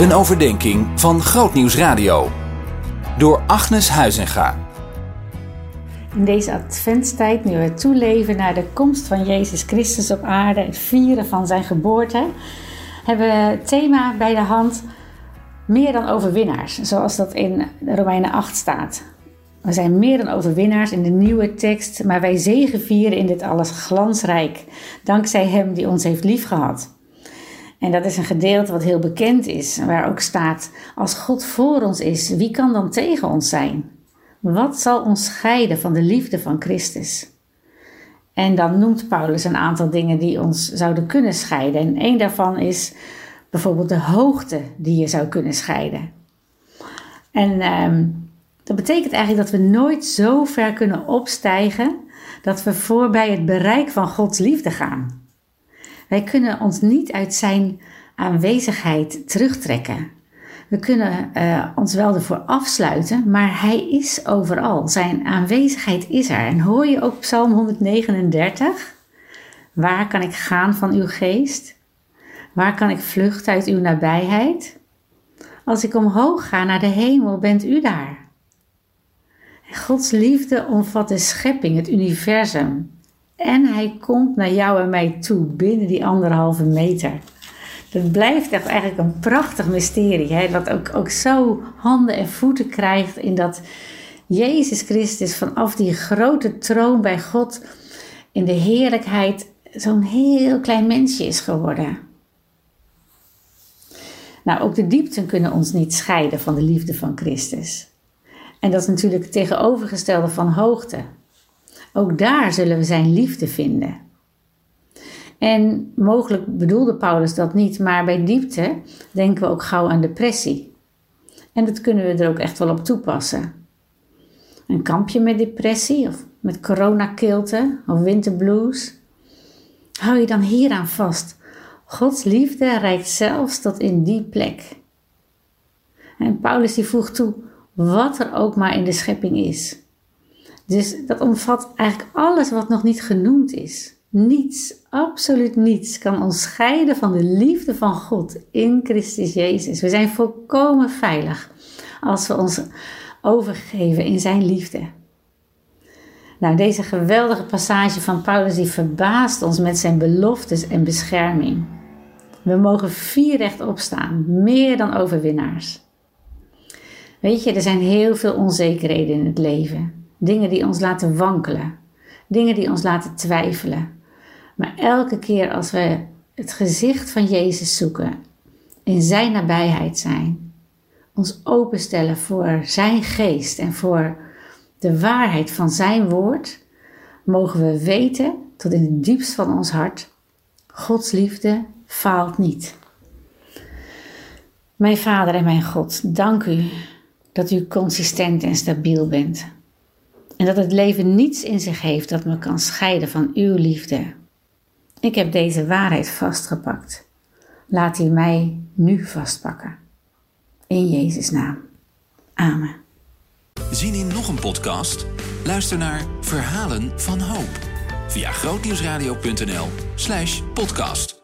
Een overdenking van Grootnieuws Radio. Door Agnes Huizinga. In deze adventstijd, nu we toeleven naar de komst van Jezus Christus op aarde, het vieren van zijn geboorte, hebben we het thema bij de hand meer dan overwinnaars, zoals dat in Romeinen 8 staat. We zijn meer dan overwinnaars in de nieuwe tekst, maar wij zegevieren in dit alles glansrijk, dankzij Hem die ons heeft liefgehad. En dat is een gedeelte wat heel bekend is, waar ook staat: Als God voor ons is, wie kan dan tegen ons zijn? Wat zal ons scheiden van de liefde van Christus? En dan noemt Paulus een aantal dingen die ons zouden kunnen scheiden. En één daarvan is bijvoorbeeld de hoogte die je zou kunnen scheiden. En ehm, dat betekent eigenlijk dat we nooit zo ver kunnen opstijgen dat we voorbij het bereik van Gods liefde gaan. Wij kunnen ons niet uit zijn aanwezigheid terugtrekken. We kunnen uh, ons wel ervoor afsluiten, maar Hij is overal. Zijn aanwezigheid is er. En hoor je ook Psalm 139? Waar kan ik gaan van uw geest? Waar kan ik vluchten uit uw nabijheid? Als ik omhoog ga naar de hemel, bent u daar. Gods liefde omvat de schepping, het universum. En hij komt naar jou en mij toe binnen die anderhalve meter. Dat blijft echt eigenlijk een prachtig mysterie. Hè? Dat ook, ook zo handen en voeten krijgt in dat Jezus Christus vanaf die grote troon bij God in de heerlijkheid zo'n heel klein mensje is geworden. Nou, ook de diepten kunnen ons niet scheiden van de liefde van Christus. En dat is natuurlijk het tegenovergestelde van hoogte. Ook daar zullen we zijn liefde vinden. En mogelijk bedoelde Paulus dat niet, maar bij diepte denken we ook gauw aan depressie. En dat kunnen we er ook echt wel op toepassen. Een kampje met depressie of met coronakilte of winterblues. Hou je dan hieraan vast. Gods liefde reikt zelfs tot in die plek. En Paulus die voegt toe, wat er ook maar in de schepping is. Dus dat omvat eigenlijk alles wat nog niet genoemd is. Niets, absoluut niets kan ons scheiden van de liefde van God in Christus Jezus. We zijn volkomen veilig als we ons overgeven in Zijn liefde. Nou, deze geweldige passage van Paulus die verbaast ons met zijn beloftes en bescherming. We mogen vier recht opstaan, meer dan overwinnaars. Weet je, er zijn heel veel onzekerheden in het leven. Dingen die ons laten wankelen. Dingen die ons laten twijfelen. Maar elke keer als we het gezicht van Jezus zoeken, in Zijn nabijheid zijn, ons openstellen voor Zijn geest en voor de waarheid van Zijn woord, mogen we weten tot in het diepst van ons hart, Gods liefde faalt niet. Mijn Vader en mijn God, dank u dat u consistent en stabiel bent. En dat het leven niets in zich heeft dat me kan scheiden van uw liefde. Ik heb deze waarheid vastgepakt. Laat die mij nu vastpakken. In Jezus' naam. Amen. Zien in nog een podcast? Luister naar Verhalen van Hoop via grootnieuwsradio.nl/podcast.